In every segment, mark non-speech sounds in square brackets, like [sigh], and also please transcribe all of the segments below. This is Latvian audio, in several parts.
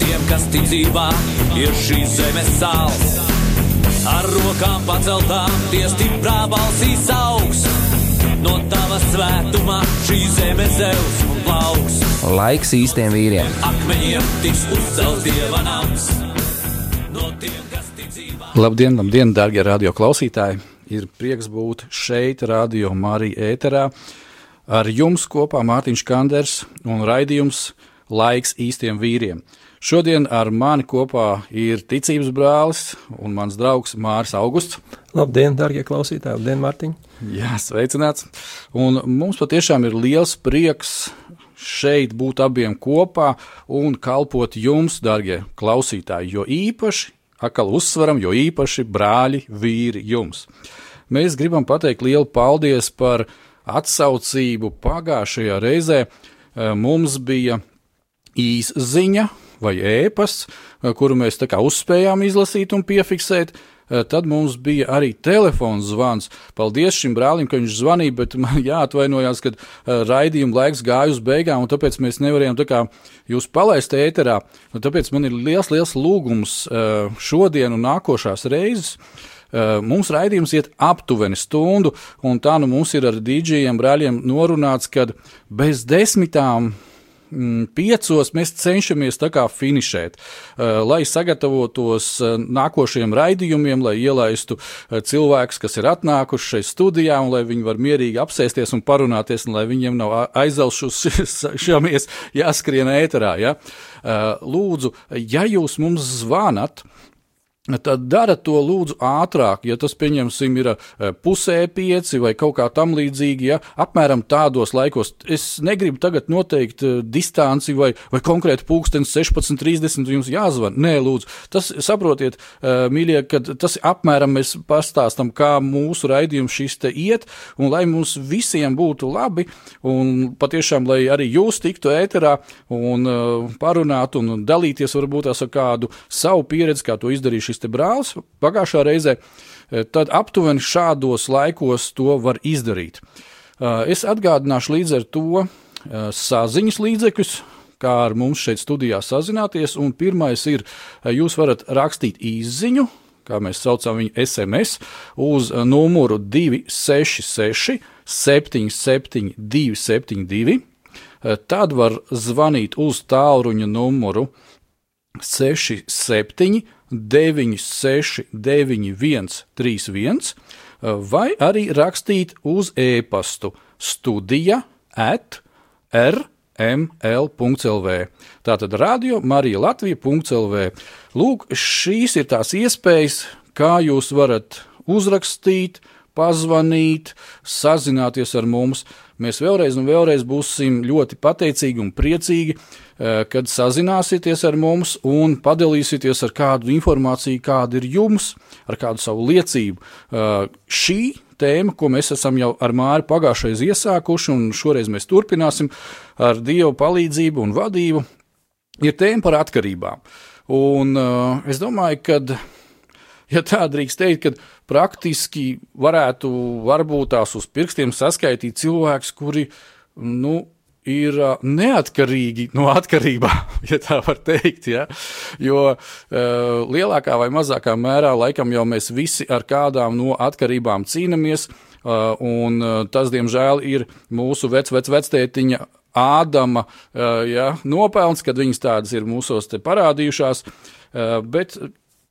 tiem, kas ticībā ir šīs zemes sāls. Ar rokām paceltām, tie stiprā balsīs augs. No tava svētumā šī zeme zeus un plauks. Laiks īstiem vīriem. Akmeņiem tiks uzcelts dieva nams. No tiem, kas ticībā. Labdien, labdien, darbie radio klausītāji! Ir prieks būt šeit, Radio Marija ēterā. Ar jums kopā Mārtiņš Kanders un raidījums Laiks īstiem vīriem. Šodien ar mani kopā ir ticības brālis un mans draugs Māris Augusts. Labdien, darbie klausītāji! Labdien, Mārtiņ! Jā, sveicināts! Un mums patiešām ir liels prieks šeit būt abiem kopā un kalpot jums, darbie klausītāji, jo īpaši atkal uzsveram, jo īpaši brāļi, vīri jums. Mēs gribam pateikt lielu paldies par atsaucību pagājušajā reizē. Mums bija īsziņa vai ēpasts, eh, kuru mēs uzspējām izlasīt un piefiksēt. Eh, Tad mums bija arī telefons zvans. Paldies šim brālim, ka viņš zvanīja, bet man [laughs] jāatvainojās, ka eh, raidījuma laiks gāja uz beigām, un tāpēc mēs nevarējām tā kā jūs palaist ēterā. Tāpēc man ir liels, liels lūgums šodien un nākošās reizes. Mums raidījums iet aptuveni stundu, un tā nu mums ir ar dīdžiem brāļiem norunāts, ka bez desmitām piecos mēs cenšamies tā kā finišēt, eh, lai sagatavotos eh, nākošajiem raidījumiem, lai ielaistu eh, cilvēkus, kas ir atnākuši šeit studijā, un lai viņi var mierīgi apsēsties un parunāties, un lai viņiem nav aizelšamies [laughs] jāskrien ēterā. Ja? Lūdzu, ja jūs mums zvanat, Tad dara to lūdzu ātrāk, ja tas, pieņemsim, ir eh, pusē pieci vai kaut kā tam līdzīgi, ja apmēram tādos laikos. Es negribu tagad noteikt eh, distanci vai, vai konkrēti pulkstenis 16.30 jums jāzvan. Nē, lūdzu, tas saprotiet, eh, mīļie, ka tas apmēram mēs pastāstam, kā mūsu raidījums šis te iet, un lai mums visiem būtu labi, un patiešām, lai arī jūs tiktu ēterā un parunātu un dalīties varbūt ar kādu savu pieredzi, kā to izdarīja šis te brālis pagājušā reizē, eh, tad aptuveni šādos laikos to var izdarīt. Eh, Es atgādināšu līdz ar to eh, saziņas līdzekļus, kā ar mums šeit studijā sazināties. Pirmais ir, jūs varat rakstīt īsziņu, kā mēs saucam viņu SMS, uz numuru 266, 77, 272. Tad var zvanīt uz tālruņa numuru 67, 96, 91, 31, vai arī rakstīt uz e-pastu studija at rml.lv. Tātad radio Marija Latvija.lv. Lūk, šīs ir tās iespējas, kā jūs varat uzrakstīt, pazvanīt, sazināties ar mums. Mēs vēlreiz un vēlreiz būsim ļoti pateicīgi un priecīgi, eh, kad sazināsieties ar mums un padalīsieties ar kādu informāciju, kāda ir jums, ar kādu savu liecību. Eh, Šī tēma, ko mēs esam jau ar Māri pagājušajā iesākuši, un šoreiz mēs turpināsim ar Dieva palīdzību un vadību, ir tēma par atkarībām. Un uh, es domāju, ka ja tā drīkst teikt, ka praktiski varētu varbūt tās uz pirkstiem saskaitīt cilvēkus, kuri nu, ir neatkarīgi no atkarībām, [laughs] ja tā var teikt. Ja? Jo uh, lielākā vai mazākā mērā laikam jau mēs visi ar kādām no atkarībām cīnāmies. Uh, un uh, tas, diemžēl, ir mūsu vec, vec, vectētiņa Ādama ja, nopelns, kad viņas tādas ir mūsos parādījušās. Bet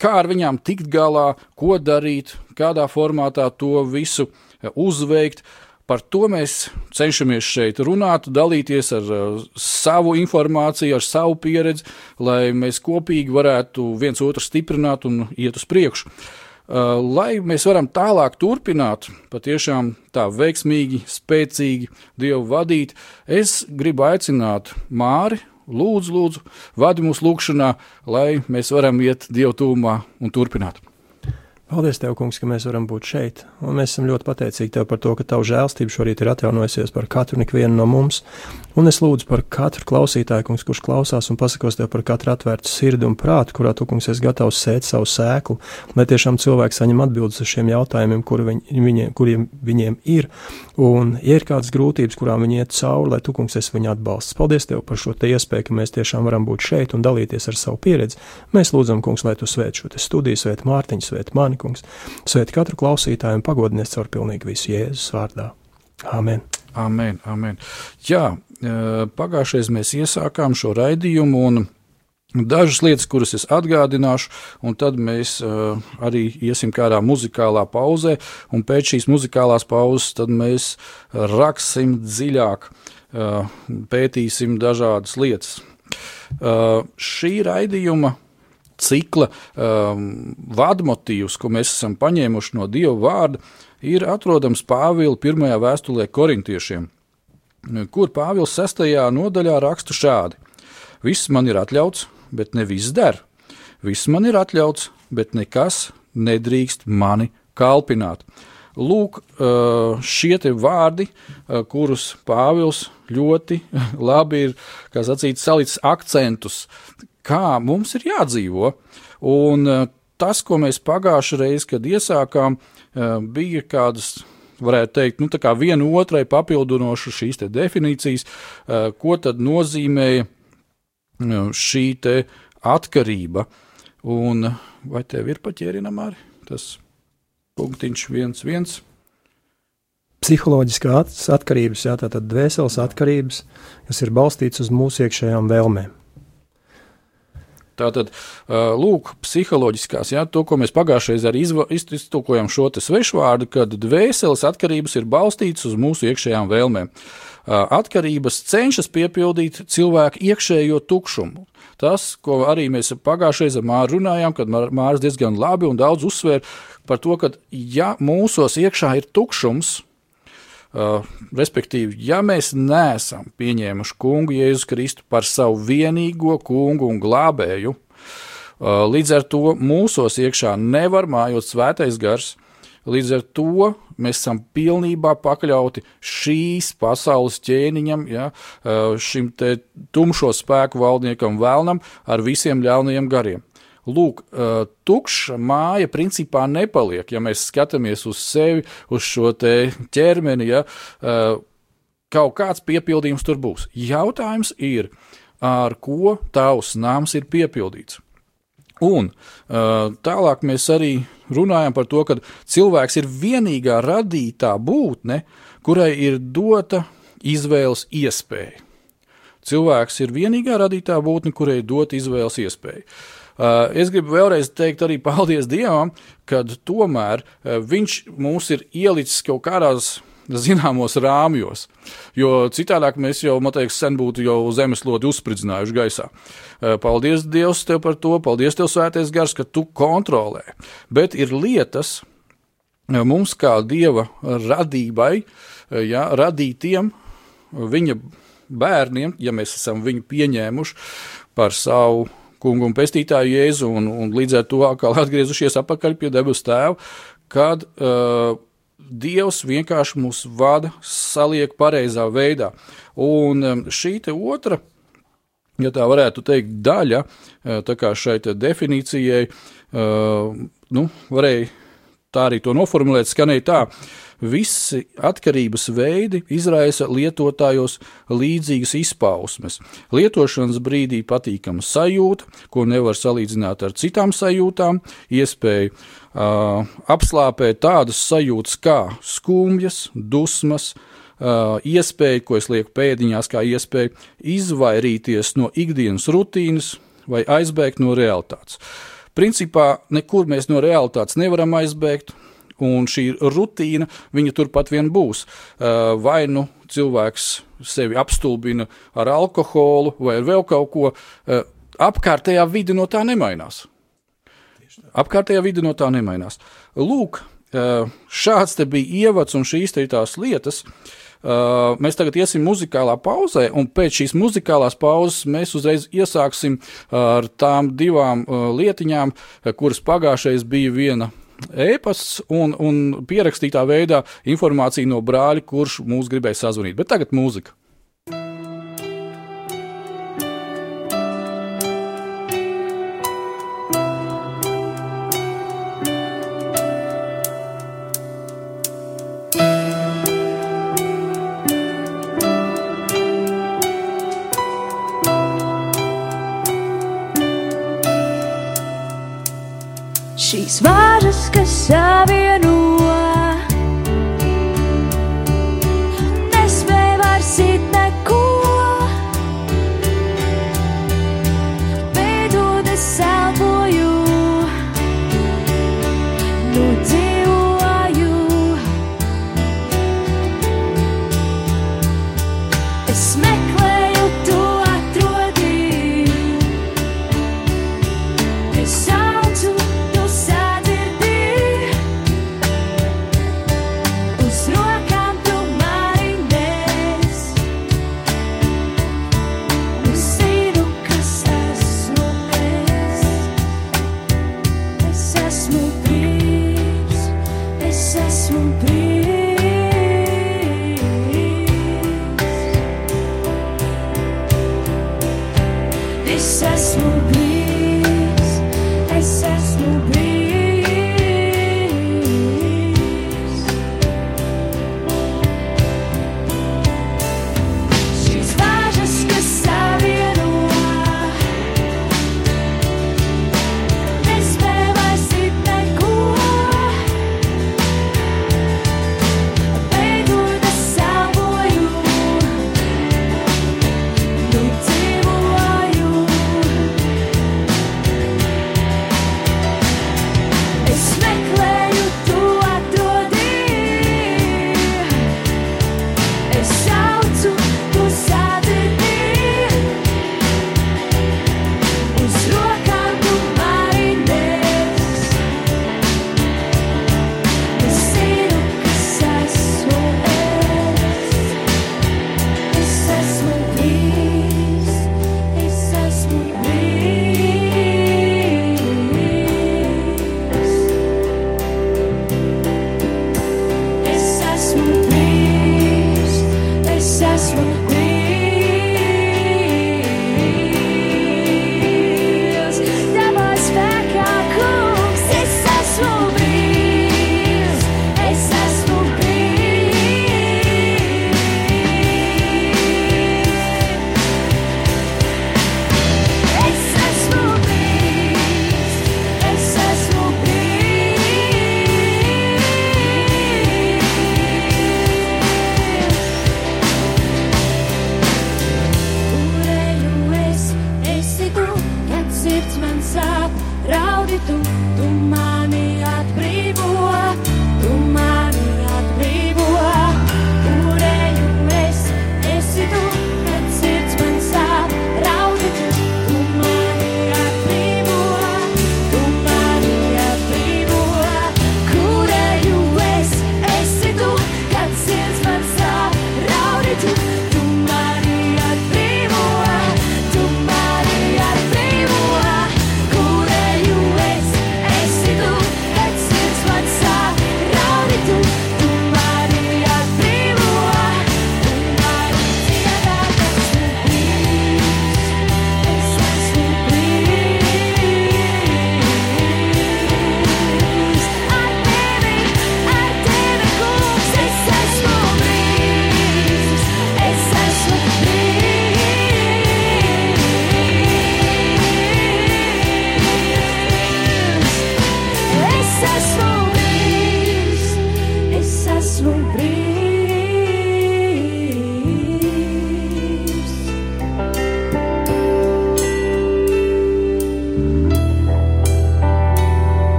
kā ar viņām tikt galā, ko darīt, kādā formātā to visu eh, uzveikt. Par to mēs cenšamies šeit runāt, dalīties ar uh, savu informāciju, ar savu pieredzi, lai mēs kopīgi varētu viens otru stiprināt un iet uz priekšu. Uh, lai mēs varam tālāk turpināt, patiešām tā veiksmīgi, spēcīgi Dievu vadīt, es gribu aicināt Māri lūdzu, lūdzu, vadi mūsu lūgšanā, lai mēs varam iet Dieva tūmā un turpināt. Paldies, Tev, kungs, ka mēs varam būt šeit. Un mēs esam ļoti pateicīgi Tev par to, ka Tava žēlstība šorīt ir atjaunojusies par katru ikvienu no mums. Un es lūdzu par katru klausītāju, kungs, kurš klausās un pasakos Tev par katru atvērtu sirdi un prātu, kurā Tu, kungs, esi gatavs sēt savu sēklu, lai tiešām cilvēki saņem atbildes uz šiem jautājumiem, kur viņ, viņiem, kuriem viņiem ir. Un, ja ir kādas grūtības, kurām viņi iet cauri, lai Tu, kungs, esi viņu atbalsts. Paldies Tev par šo te iespēju, ka mēs tiešām varam būt šeit un dalīties ar savu pieredzi. Mēs lūdzam, kungs, lai Tu svēt šo studiju, svēt Mārtiņu, svēt mani kungs. Sveiti katru klausītāju un pagodinies caur pilnīgi visu Jēzus vārdā. Amen. Amen, amen. Jā, pagājušajā mēs iesākām šo raidījumu un Dažas lietas, kuras es atgādināšu, un tad mēs uh, arī iesim kādā muzikālā pauzē, un pēc šīs muzikālās pauzes mēs raksim dziļāk, uh, pētīsim dažādas lietas. Šī raidījuma cikla um, vadmotīvs, ko mēs esam paņēmuši no Dieva vārda, ir atrodams Pāvila pirmajā vēstulē korintiešiem, kur Pāvils sestajā nodaļā raksta šādi: Viss man ir atļauts, bet ne viss der. Viss man ir atļauts, bet nekas nedrīkst mani kalpināt. Lūk, uh, šie vārdi, uh, kurus Pāvils ļoti [laughs] labi ir sacīt, salicis akcentus kā mums ir jādzīvo. Un eh, tas, ko mēs pagājušajā reizē, kad iesākām, eh, bija kādas varētu teikt, nu, viena otrai papildinošas šīs definīcijas, eh, ko tad nozīmēja šī atkarība. Un vai tev ir paķērinama arī tas punktiņš viens, viens? Psiholoģiskā atkarības, jā, tātad dvēseles atkarības, kas ir balstītas uz mūsu iekšējām vēlmēm. Tātad, lūk, psiholoģiskās, jā, to, ko mēs pagājušajā arī iztulkojam šo svešvārdu, kad dvēseles atkarības ir balstītas uz mūsu iekšējām vēlmēm. Atkarības cenšas piepildīt cilvēku iekšējo tukšumu. Tas, ko arī mēs pagājušajā Māra runājām, kad Mārcis diezgan labi un daudz uzsvēra par to, ka ja mūsos iekšā ir tukšums, Uh, respektīvi, ja mēs neesam pieņēmuši kungu Jēzu Kristu par savu vienīgo kungu un glābēju, uh, līdz ar to mūsos iekšā nevar mājot svētais gars. Līdz ar to mēs esam pilnībā pakļauti šīs pasaules ķēniņam, ja, uh, šim tumšo spēku valdniekam, vēlnam ar visiem ļaunajiem gariem. Lūk, tukša māja principā nepaliek, ja mēs skatāmies uz sevi, uz šo ķermeni. Ja, kaut kāds piepildījums tur būs. Jautājums ir, ar ko tavs nams ir piepildīts. Un tālāk mēs arī runājam par to, ka cilvēks ir vienīgā radītā būtne, kurai ir dota izvēles iespēja. Cilvēks ir vienīgā radītā būtne, kurai ir dota izvēles iespēja. Uh, es gribu vēlreiz teikt arī paldies Dievam, ka tomēr uh, Viņš mūs ir ielicis kaut kādās zināmos rāmjos. Jo citādāk mēs jau, man liekas, sen būtu jau zemeslodi uzspridzinājuši gaisā. Uh, paldies Dievam tev par to, paldies tev, Svētais Gars, ka tu kontrolē. Bet ir lietas mums, kā Dieva radībai, ja, radītiem, viņa bērniem, ja mēs esam viņu pieņēmuši par savu kungu un pestītāju Jēzu, un, un līdz ar to atkal atgriezušies atpakaļ pie debesu tēva, kad uh, Dievs vienkārši mūs vada, saliek pareizā veidā. Un um, šī otra, ja tā varētu teikt, daļa uh, tā kā šai definīcijai, uh, nu, varēja tā arī to noformulēt, skanēja tā. Visi atkarības veidi izraisa lietotājos līdzīgas izpausmes. Lietošanas brīdī patīkama sajūta, ko nevar salīdzināt ar citām sajūtām, iespēja uh, apslāpēt tādas sajūtas kā skumjas, dusmas, iespēja, ko es lieku pēdiņās, kā iespēja izvairīties no ikdienas rutīnas vai aizbēgt no realitātes. Principā nekur mēs no realitātes nevaram aizbēgt, un šī rutīna viņa turpat vien būs. Eh, vai nu cilvēks sevi apstulbina ar alkoholu vai ar vēl kaut ko, eh, apkārtējā vide no tā nemainās. Apkārtējā vide no tā nemainās. Lūk, eh, šāds te bija ievads un šīs te ir tās lietas. Uh, mēs tagad iesim muzikālā pauzē, un pēc šīs muzikālās pauzes mēs uzreiz iesāksim ar tām divām uh, lietiņām, kuras pagājušais bija viena e-pasts un, un pierakstītā veidā informācija no brāļa, kurš mūs gribēja sazvanīt. Bet tagad mūzika.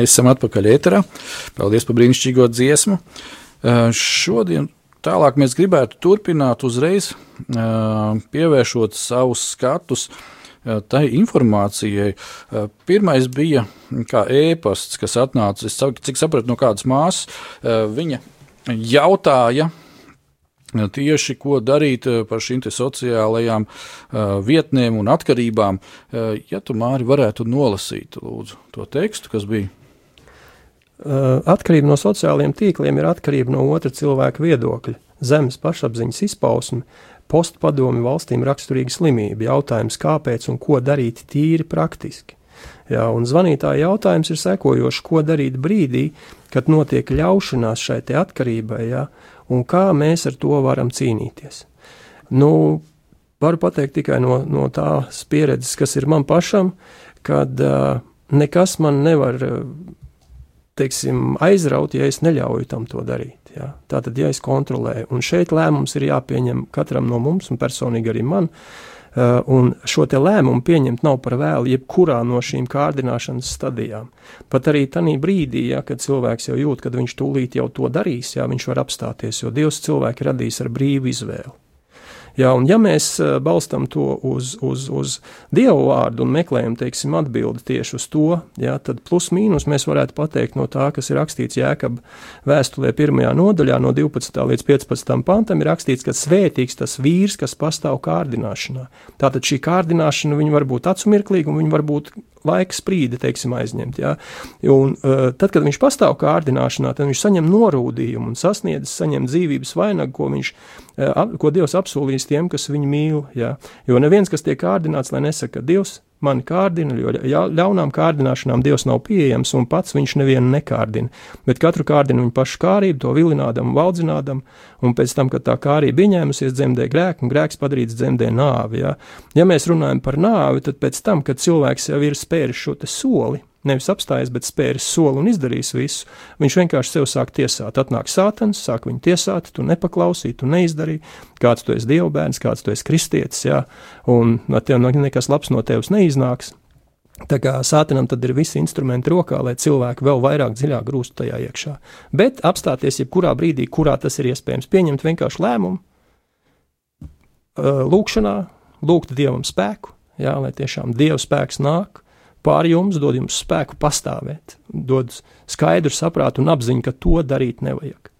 Mēs esam atpakaļ ēterā. Paldies par brīnišķīgo dziesmu. Eh, šodien tālāk mēs gribētu turpināt uzreiz eh, pievēršot savus skatus eh, tai informācijai. Pirmais bija mm, ēpasts, kas atnāca, es cik sapratu no kādas māsas, viņa jautāja, Tieši ko darīt par šīm sociālajām vietnēm un atkarībām, ja tu māri varētu nolasīt lūdzu, to tekstu, kas bija Atkarība no sociālajiem tīkliem ir atkarība no otra cilvēka viedokļa, zemes pašapziņas izpausme, postpadomi valstīm raksturīga slimība, jautājums, kāpēc un ko darīt tīri praktiski. Jā, un zvanītāja jautājums ir sekojošs, ko darīt brīdī, kad notiek ļaušanās šai atkarībai, jā, un kā mēs ar to varam cīnīties. Nu, varu pateikt tikai no, no tās pieredzes, kas ir man pašam, kad uh, nekas man nevar uh, teiksim, aizraut, ja es neļauju tam to darīt. Ja? Tātad, ja es kontrolēju, un šeit lēmums ir jāpieņem katram no mums, un personīgi arī man, uh, un šo lēmumu pieņemt nav par vēlu jebkurā no šīm kārdināšanas stadijām. Pat arī tajā brīdī, ja, kad cilvēks jau jūt, ka viņš tūlīt jau to darīs, ja, viņš var apstāties, jo Dievs cilvēku radīs ar brīvu izvēli. Ja, un ja mēs balstam to uz, uz, uz Dievu vārdu un meklējam, teiksim, atbildi tieši uz to, ja, tad plus mīnus mēs varētu pateikt no tā, kas ir rakstīts Jēkab vēstulē pirmajā nodaļā no 12. līdz 15. pantam, ir rakstīts, ka svētīgs tas vīrs, kas pastāv kārdināšanā. Tātad šī kārdināšana var būt acumirklīga un viņa var būt laika sprīdi, teiksim, aizņemt. Ja? Un, uh, tad, kad viņš pastāv kārdināšanā, tad viņš saņem norūdījumu un sasniedz saņem dzīvības vainagu, ko, viņš, uh, ko Dievs apsolījis tiem, kas viņu mīl. Ja? Jo neviens, kas tiek kārdināts, lai nesaka, ka Dievs mani kārdina, jo ļaunām kārdināšanām Dievs nav pieejams un pats viņš nevienu nekārdina. Bet katru kārdina viņa pašu kārību, to vilinādam, valdzinādam, un pēc tam, kad tā kārība ieņēmusies, dzemdē grēku, un grēks padarīts dzemdē nāvi. Ja? ja mēs runājam par nāvi, tad pēc tam, kad cilvēks jau ir spēris šo soli, nevis apstājies, bet spēris soli un izdarījis visu. Viņš vienkārši sev sāk tiesāt. Atnāk sātans, sāk viņu tiesāt, tu nepaklausīji, tu neizdarīji, kāds tu esi dievbērns, kāds tu esi kristietis, jā, un no tev nekas labs no tevis neiznāks. Tā kā sātanam tad ir visi instrumenti rokā, lai cilvēki vēl vairāk dziļāk grūstu tajā iekšā. Bet apstāties jebkurā brīdī, kurā tas ir iespējams, pieņemt vienkārši lēmumu, lūkšanā, lūgt dievam spēku, jā, lai tiešām dieva spēks nāk, pār jums, dod jums spēku pastāvēt, dod skaidru saprātu un apziņu, ka to darīt nevajag.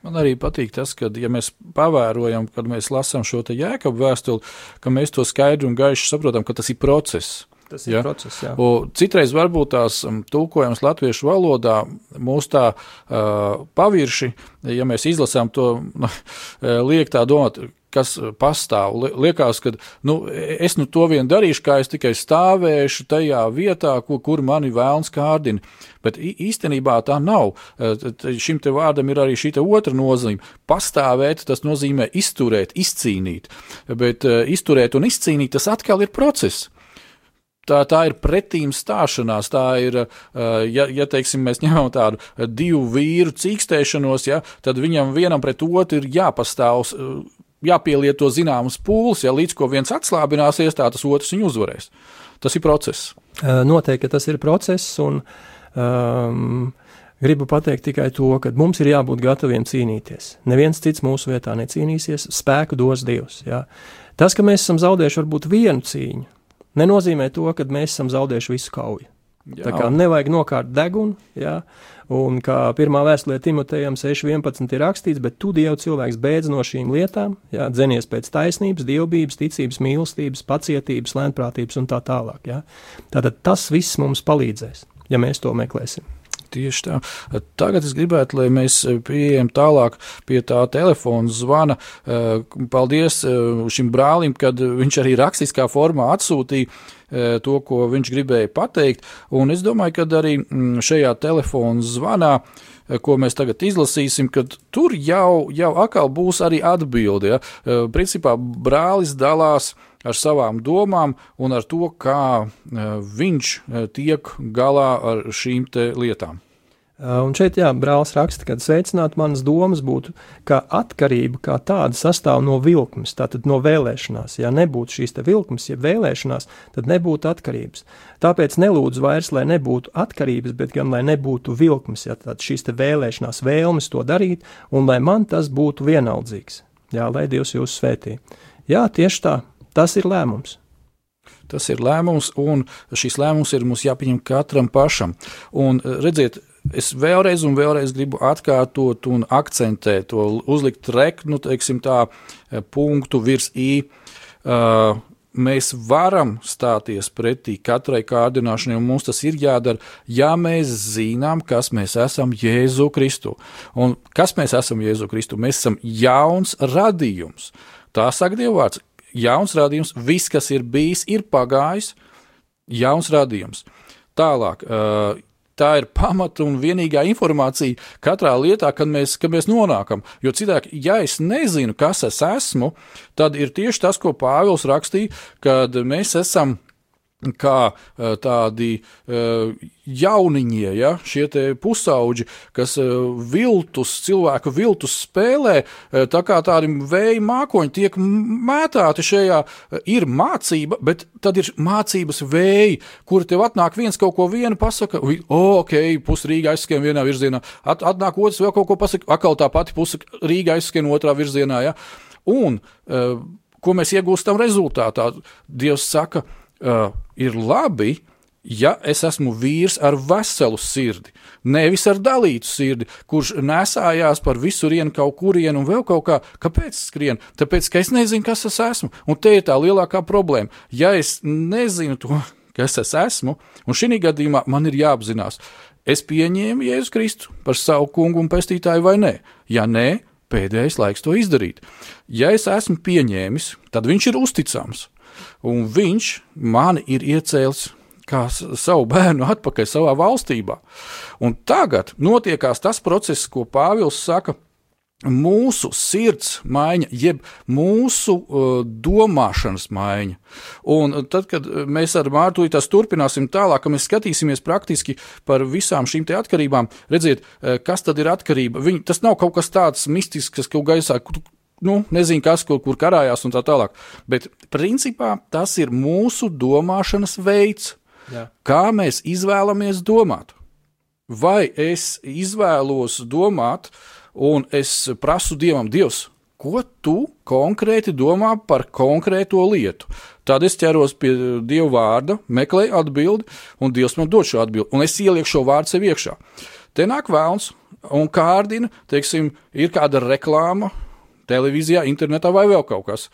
Man arī patīk tas, ka, ja mēs pavērojam, kad mēs lasām šo jēkabu vēstuli, ka mēs to skaidri un gaiši saprotam, ka tas ir process. Tas ir ja? process, jā. Un citreiz varbūt tās um, tulkojums latviešu valodā mūs tā uh, pavirši, ja mēs izlasām to, [laughs] liek tā domāt, kas eh, pastāv. Liekas, ka nu, es nu to vien darīšu, kā es tikai stāvēšu tajā vietā, kur, kur mani vēlns kārdina. Bet īstenībā tā nav. Eh, šim te vārdam ir arī šī otra nozīme. Pastāvēt, tas nozīmē izturēt, izcīnīt. Bet eh, izturēt un izcīnīt, tas atkal ir process tā, tā ir pretīm stāšanās. Tā ir, ja, ja teiksim, mēs ņemam tādu divu vīru cīkstēšanos, ja, tad viņam vienam pret otru ir jāpastāv jāpielieto zināmas pūles, ja līdz ko viens atslābināsies, tā tas otrs viņu uzvarēs. Tas ir process. Noteikti tas ir process, un um, gribu pateikt tikai to, ka mums ir jābūt gataviem cīnīties. Neviens cits mūsu vietā necīnīsies, spēku dos Dievs. Jā. Tas, ka mēs esam zaudējuši varbūt vienu cīņu, nenozīmē to, ka mēs esam zaudējuši visu kauju. Jā. Tā kā nevajag nokārt degunu, jā, Un kā pirmā vēstulē Timotejam 6.11 ir rakstīts, bet tu Dievu cilvēks beidz no šīm lietām, jā, dzenies pēc taisnības, dievbības, ticības, mīlestības, pacietības, lēnprātības un tā tālāk. Jā. Tātad tas viss mums palīdzēs, ja mēs to meklēsim. Tieši tā. Tagad es gribētu, lai mēs pieejam tālāk pie tā telefona zvana. Paldies šim brālim, kad viņš arī rakstiskā formā atsūtīja to, ko viņš gribēja pateikt. Un es domāju, ka arī mm, šajā telefona zvanā e, ko mēs tagad izlasīsim, kad tur jau, jau atkal būs arī atbilde. Ja? E, principā brālis dalās ar savām domām un ar to, kā viņš tiek galā ar šīm lietām. Uh, un šeit, jā, brālis raksta, ka sveicināt manas domas būtu, ka atkarība kā tāda sastāv no vilkmes, tātad no vēlēšanās. Ja nebūtu šīs vilkmes, ja vēlēšanās, tad nebūtu atkarības. Tāpēc nelūdzu vairs, lai nebūtu atkarības, bet gan lai nebūtu vilkmes, ja tātad šīs vēlēšanās, vēlmes to darīt, un lai man tas būtu vienaldzīgs. Jā, lai Dievs jūs svētī. Jā, tieši tā, tas ir lēmums. Tas ir lēmums, un šis lēmums ir mums jāpieņem katram pašam. Un, redziet, es vēlreiz un vēlreiz gribu atkārtot un akcentēt to, uzlikt reknu, teiksim tā, punktu virs i. Uh, mēs varam stāties pretī katrai kārdināšanai, un mums tas ir jādara, ja mēs zinām, kas mēs esam Jēzu Kristu. Un kas mēs esam Jēzu Kristu? Mēs esam jauns radījums. Tā saka Dievvvārds. Jauns radījums, viss, kas ir bijis, ir pagājis, jauns radījums. Tālāk, tā ir pamata un vienīgā informācija katrā lietā, kad mēs, kad mēs nonākam. Jo citādi, ja es nezinu, kas es esmu, tad ir tieši tas, ko Pāvils rakstīja, kad mēs esam kā tādi jauniņie, ja, šie pusauģi, kas viltus, cilvēku viltus spēlē, tā kā tādi vēja mākoņi tiek mētāti šajā, ir mācība, bet tad ir mācības vēji, kur tev atnāk viens kaut ko vienu pasaka, oh, ok, pus Rīga aizskiem vienā virzienā, At, atnāk otrs vēl kaut ko pasaka, atkal tā pati puse Rīga aizskiem otrā virzienā, ja, un, ko mēs iegūstam rezultātā, Dievs saka, uh, ir labi, ja es esmu vīrs ar veselu sirdi, nevis ar dalītu sirdi, kurš nesājās par visurienu kaut kurienu un vēl kaut kā. Kāpēc skrien? Tāpēc, ka es nezinu, kas es esmu. Un te ir tā lielākā problēma. Ja es nezinu to, kas es esmu, un šī gadījumā man ir jāapzinās, es pieņēmu Jēzu Kristu par savu kungu un pestītāju vai nē. Ja nē, pēdējais laiks to izdarīt. Ja es esmu pieņēmis, tad viņš ir uzticams un viņš mani ir iecēlis kā savu bērnu atpakaļ savā valstībā. Un tagad notiekās tas process, ko Pāvils saka. Mūsu sirds maiņa, jeb mūsu uh, domāšanas maiņa. Un tad, kad mēs ar Mārtu tās turpināsim tālāk, ka mēs skatīsimies praktiski par visām šīm atkarībām, redziet, uh, kas tad ir atkarība. Viņi, tas nav kaut kas tāds mistisks, kas kaut gaisā nu, nezinu, kas kur, kur karājās un tā tālāk. Bet principā tas ir mūsu domāšanas veids, Jā. kā mēs izvēlamies domāt. Vai es izvēlos domāt, un es prasu Dievam, Dievs, ko tu konkrēti domā par konkrēto lietu? Tad es ķeros pie Dieva vārda, meklēju atbildi, un Dievs man dod šo atbildi, un es ielieku šo vārdu sev iekšā. Te nāk vēlns un kārdina, teiksim, ir kāda reklāma, televīzijā, internetā vai vēl kaut kas.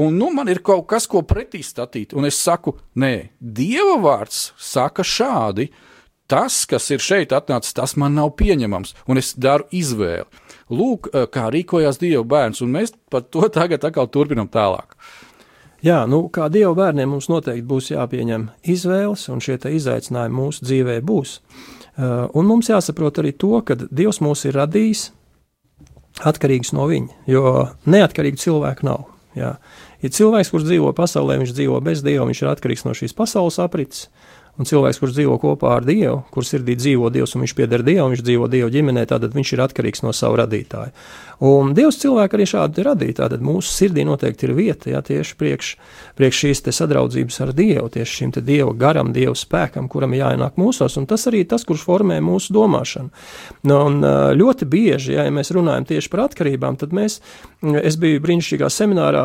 Un nu, man ir kaut kas, ko pretī statīt, un es saku, nē, Dieva vārds saka šādi. Tas, kas ir šeit atnācis, tas man nav pieņemams, un es daru izvēli. Lūk, eh, kā rīkojās Dieva bērns, un mēs par to [laughs] tagad atkal turpinam tālāk. Jā, nu, kā Dieva bērniem mums noteikti būs jāpieņem izvēles, un šie izaicinājumi mūsu dzīvē būs. Uh, un mums jāsaprot arī to, ka Dievs mūs ir radījis atkarīgs no viņa, jo neatkarīgu cilvēku nav. Jā. Ja cilvēks, kurš dzīvo pasaulē, viņš dzīvo bez dieva, viņš ir atkarīgs no šīs pasaules aprits. Un cilvēks, kurš dzīvo kopā ar Dievu, kurš sirdī dzīvo Dievs un viņš pieder Dievam, viņš dzīvo Dieva ģimenē, tad viņš ir atkarīgs no sava radītāja. Un Dievs cilvēku arī šādi radīja. Tātad mūsu sirdī noteikti ir vieta ja, tieši priekš, priekš šīs sadraudzības ar Dievu, tieši šim Dieva garam, Dieva spēkam, kuram jāienāk mūsos. Un tas arī tas, kurš formē mūsu domāšanu. Nu, un ļoti bieži, ja, ja mēs runājam tieši par atkarībām, tad mēs, es biju brīnišķīgā seminārā.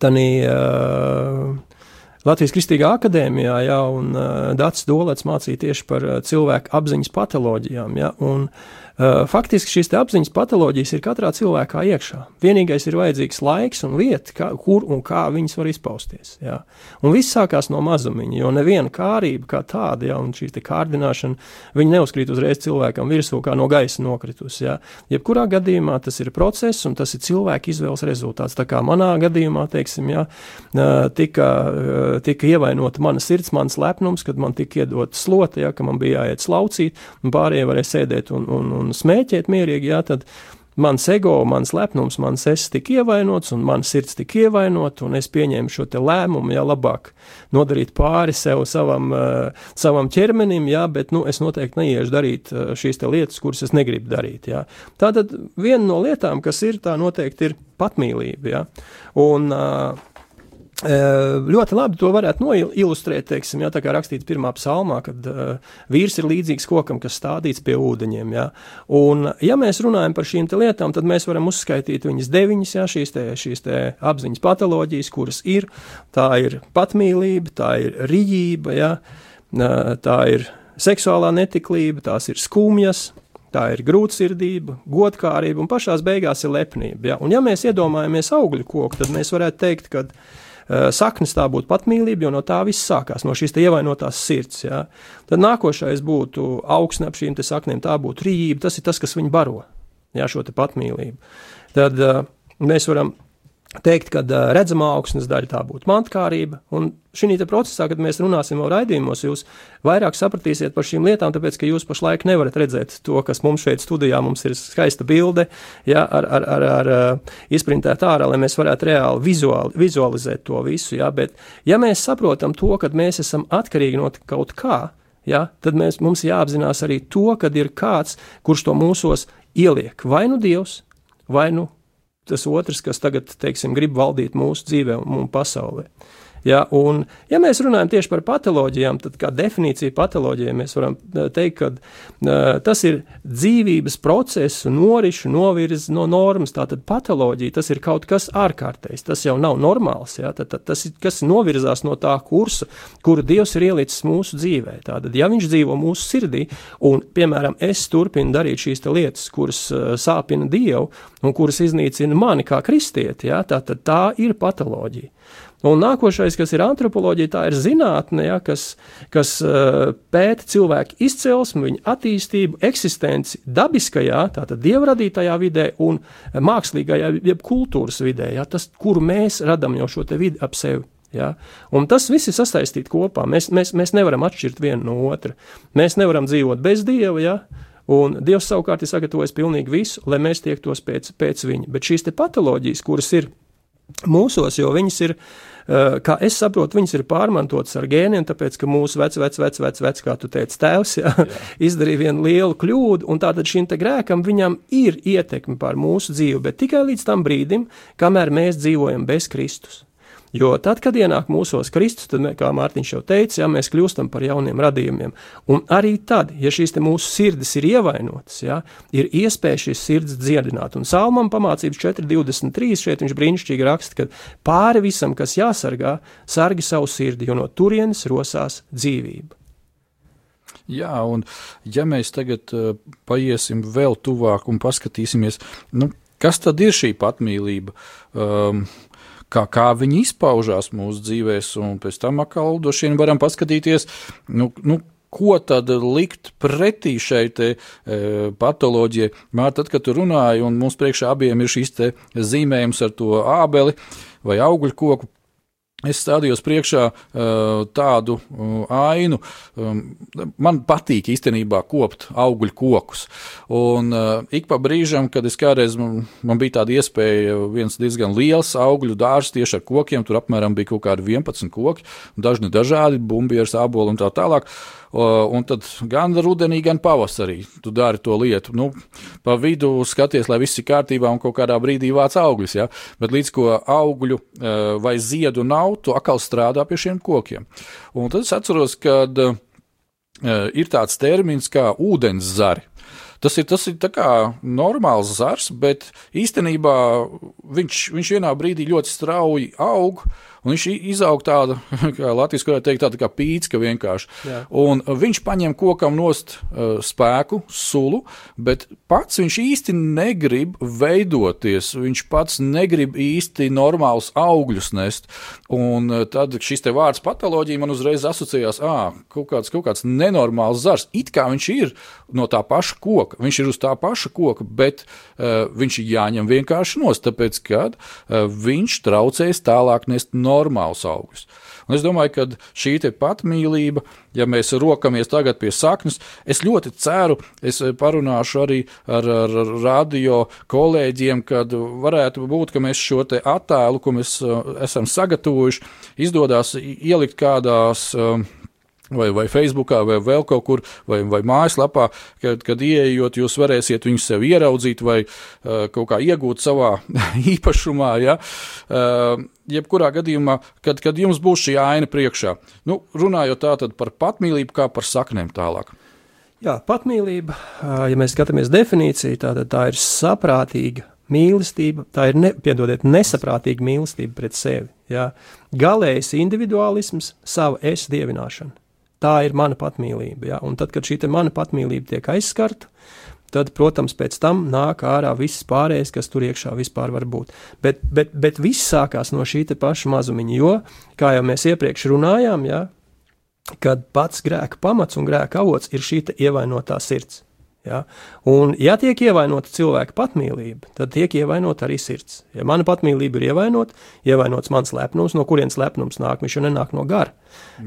Tanī, uh, Latvijas Kristīgā akadēmijā, ja, un Dārts Dolets mācīja tieši par cilvēku apziņas patoloģijām. Ja, un, Uh, faktiski šīs apziņas patoloģijas ir katrā cilvēkā iekšā. Vienīgais ir vajadzīgs laiks un vieta, kā, kur un kā viņas var izpausties. Jā. Un viss sākās no mazumiņa, jo neviena kārība kā tāda, ja, un šī kārdināšana, neuzkrīt uzreiz cilvēkam virsū, kā no gaisa nokritus. Jā. Jebkurā gadījumā tas ir process un tas ir cilvēka izvēles rezultāts. Tā kā manā gadījumā, teiksim, jā, tika, tika ievainota mana sirds, mans lepnums, kad man tika iedot slote, ja, ka man bija jāiet slaucīt, un pārējie varēja sēdēt un, un, un un smēķēt mierīgi, jā, tad mans ego, mans lepnums, mans es tika ievainots, un mans sirds tika ievainota, un es pieņēmu šo lēmumu, ja labāk nodarīt pāri sev, savam, uh, savam ķermenim, jā, bet nu, es noteikti neiešu darīt uh, šīs lietas, kuras es negribu darīt. Jā. Tā tad viena no lietām, kas ir, tā noteikti ir patmīlība. Jā. Un, uh, Ļoti labi to varētu noilustrēt, teiksim, ja, tā kā rakstīts pirmā psalmā, kad uh, vīrs ir līdzīgs kokam, kas stādīts pie ūdeņiem. Ja. Un, ja mēs runājam par šīm lietām, tad mēs varam uzskaitīt viņas deviņas, ja, šīs, te, šīs te apziņas patoloģijas, kuras ir. Tā ir patmīlība, tā ir rīība, ja, tā ir seksuālā netiklība, tās ir skumjas, Tā ir grūtsirdība, godkārība un pašā beigās ir lepnība. Ja? Un, ja mēs iedomājamies augļu koku, tad mēs varētu teikt, ka saknes tā būtu patmīlība, jo no tā viss sākās, no šīs ievainotās sirds. Ja? Tad nākošais būtu augsne ap šīm saknēm, tā būtu rīība, tas ir tas, kas viņu baro, ja, šo patmīlību. Tad uh, mēs varam teikt, ka redzamā augsnes daļa tā būtu mantkārība. Un šī procesā, kad mēs runāsim vēl raidījumos, jūs vairāk sapratīsiet par šīm lietām, tāpēc, ka jūs pašlaik nevarat redzēt to, kas mums šeit studijā mums ir skaista bilde, ja, ar, ar, ar, ar izprintēt ārā, lai mēs varētu reāli vizuāli, vizualizēt to visu. Ja, bet, ja mēs saprotam to, ka mēs esam atkarīgi no kaut kā, ja, tad mēs, mums jāapzinās arī to, ka ir kāds, kurš to mūsos ieliek. Vai nu Dievs, vai nu tas otrs, kas tagad, teiksim, grib valdīt mūsu dzīvē un pasaulē. Ja, un, ja mēs runājam tieši par patoloģijām, tad kā definīcija patoloģijai mēs varam eh, teikt, ka uh, tas ir dzīvības procesu norišu novirzi no normas. Tātad patoloģija tas ir kaut kas ārkārtējs, tas jau nav normāls. Ja, tad, tad, tas ir kas novirzās no tā kursa, kuru Dievs ir ielicis mūsu dzīvē. Tātad, ja viņš dzīvo mūsu sirdī, un, piemēram, es turpinu darīt šīs lietas, kuras uh, sāpina Dievu un kuras iznīcina mani kā kristieti, ja, tā, tad tā ir patoloģija. Un nākošais, kas ir antropoloģija, tā ir zinātne, ja, kas, kas uh, pēta cilvēku izcelsmi, viņa attīstību, eksistenci dabiskajā, tātad dievradītajā vidē un mākslīgajā, jeb kultūras vidē, ja, tas, kuru mēs radām jau šo vidi ap sevi. Ja? Un tas viss ir sasaistīts kopā. Mēs, mēs, mēs nevaram atšķirt vienu no otra. Mēs nevaram dzīvot bez dieva. Ja? Un Dievs savukārt ir sagatavojis pilnīgi visu, lai mēs tiektos pēc, pēc viņa. Bet šīs patoloģijas, kuras ir mūsos, jo viņas ir, eh, kā es saprotu, viņas ir pārmantotas ar gēniem, tāpēc, ka mūsu vec, vec, vec, vec, vec kā tu teici, tēvs jā, jā. [laughs] izdarīja vienu lielu kļūdu, un tātad šim te grēkam viņam ir ietekme pār mūsu dzīvi, bet tikai līdz tam brīdim, kamēr mēs dzīvojam bez Kristus. Jo tad, kad ienāk mūsos Kristus, tad, kā Mārtiņš jau teica, ja, mēs kļūstam par jauniem radījumiem. Un arī tad, ja šīs mūsu sirdis ir ievainotas, ja, ir iespēja šīs sirds dziedināt. Un Salmam pamācības 4.23 šeit viņš brīnišķīgi raksta, ka pāri visam, kas jāsargā, sargi savu sirdi, jo no turienes rosās dzīvība. Jā, un ja mēs tagad uh, paiesim vēl tuvāk un paskatīsimies, nu, kas tad ir šī patmīlība? Um, kā, kā viņi izpaužās mūsu dzīvēs, un pēc tam atkal droši vien varam paskatīties, nu, nu, ko tad likt pretī šai te, e, patoloģijai. Mārta, tad, kad tu runāji, un mums priekšā abiem ir šis zīmējums ar to ābeli vai augļu koku, Es stādījos priekšā uh, tādu uh, ainu. Um, man patīk īstenībā kopt augļu kokus. Un uh, ik pa brīžam, kad es kādreiz man, man bija tāda iespēja, viens diezgan liels augļu dārzs tieši ar kokiem, tur apmēram bija kaut kādi 11 koki, dažni dažādi, bumbieris, āboli un tā tālāk. Uh, Un tad gan rudenī, gan pavasarī tu dari to lietu. Nu, pa vidu skaties, lai viss ir kārtībā un kaut kādā brīdī vāc augļus. Ja? Bet līdz ko augļu e, vai ziedu nav, tu atkal strādā pie šiem kokiem. Un tad es atceros, ka e, ir tāds termins kā ūdens zari. Tas ir, tas ir normāls zars, bet īstenībā viņš, viņš vienā brīdī ļoti strauji aug. Uh, Un viņš izaug tāda, [laughs] kā Latvijas varētu teikt, tāda kā pīcka vienkārši. Jā. Un viņš paņem kokam nost uh, spēku, sulu, bet pats viņš īsti negrib veidoties. Viņš pats negrib īsti normālus augļus nest. Un uh, tad šis te vārds patoloģija man uzreiz asociējās, ah, kaut kāds, kaut kāds nenormāls zars. It kā viņš ir no tā paša koka, viņš ir uz tā paša koka, bet uh, viņš ir jāņem vienkārši nost, tāpēc, ka uh, viņš traucēs tālāk nest normālus augļus. Un es domāju, ka šī patmīlība, ja mēs rokamies tagad pie saknes, es ļoti ceru, es parunāšu arī ar, ar radio kolēģiem, kad varētu būt, ka mēs šo attēlu, ko mēs uh, esam sagatavojuši, izdodas ielikt kādās. Uh, vai, vai Facebookā, vai vēl kaut kur, vai, vai mājaslapā, kad, kad ieejot, jūs varēsiet viņus sev ieraudzīt vai uh, kaut kā iegūt savā [laughs] īpašumā. Ja? Uh, jebkurā gadījumā, kad, kad jums būs šī aina priekšā, nu, runājot tātad par patmīlību, kā par saknēm tālāk. Jā, patmīlība, ja mēs skatāmies definīciju, tad tā ir saprātīga mīlestība, tā ir, ne, piedodiet, nesaprātīga mīlestība pret sevi. Jā. Galējs individuālisms, sava es dievināšana. Tā ir mana patmīlība. Ja? Un tad, kad šī mana patmīlība tiek aizskarta, tad, protams, pēc tam nāk ārā viss pārējais, kas tur iekšā vispār var būt. Bet, bet, bet viss sākās no šī paša mazumiņa, jo, kā jau mēs iepriekš runājām, ja, kad pats grēka pamats un grēka avots ir šī ievainotā sirds. Ja? Un, ja tiek ievainota cilvēka patmīlība, tad tiek ievainota arī sirds. Ja mana patmīlība ir ievainota, ievainots mans lepnums, no kurienes lepnums nāk, viņš jau nenāk no gara.